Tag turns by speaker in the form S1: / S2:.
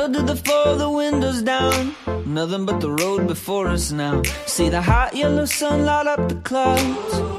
S1: Pedal to the floor, the windows down. Nothing but the road before us now. See the hot yellow sun light up the clouds.